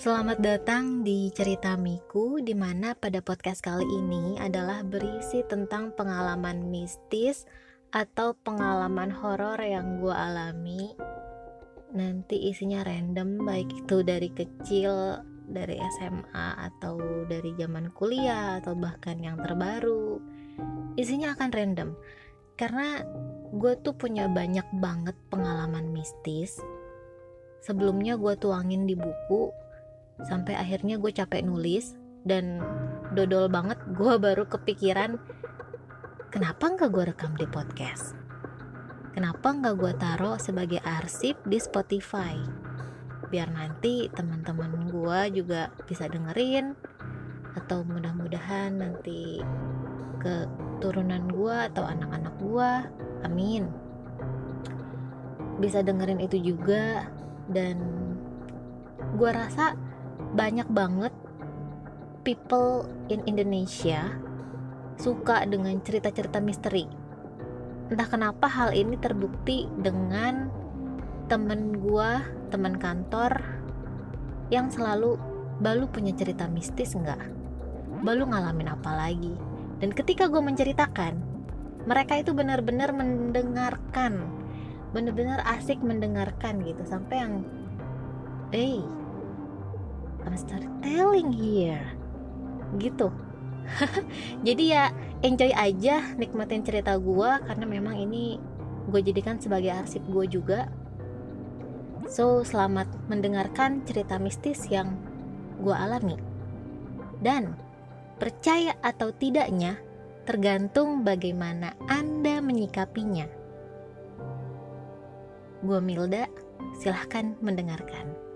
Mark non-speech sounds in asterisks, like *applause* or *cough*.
Selamat datang di Cerita Miku di mana pada podcast kali ini adalah berisi tentang pengalaman mistis atau pengalaman horor yang gue alami. Nanti isinya random baik itu dari kecil, dari SMA atau dari zaman kuliah atau bahkan yang terbaru. Isinya akan random karena gue tuh punya banyak banget pengalaman mistis. Sebelumnya gue tuangin di buku sampai akhirnya gue capek nulis dan dodol banget gue baru kepikiran kenapa nggak gue rekam di podcast? Kenapa nggak gue taruh sebagai arsip di Spotify? Biar nanti teman-teman gue juga bisa dengerin atau mudah-mudahan nanti ke turunan gue atau anak-anak gue amin. Bisa dengerin itu juga dan gue rasa banyak banget people in Indonesia suka dengan cerita-cerita misteri. Entah kenapa hal ini terbukti dengan temen gua, teman kantor yang selalu balu punya cerita mistis nggak? Balu ngalamin apa lagi? Dan ketika gue menceritakan, mereka itu benar-benar mendengarkan, benar-benar asik mendengarkan gitu sampai yang, eh, I'm storytelling here. Gitu. *laughs* Jadi ya enjoy aja nikmatin cerita gue karena memang ini gue jadikan sebagai arsip gue juga. So selamat mendengarkan cerita mistis yang gue alami. Dan percaya atau tidaknya tergantung bagaimana anda menyikapinya. Gue Milda silahkan mendengarkan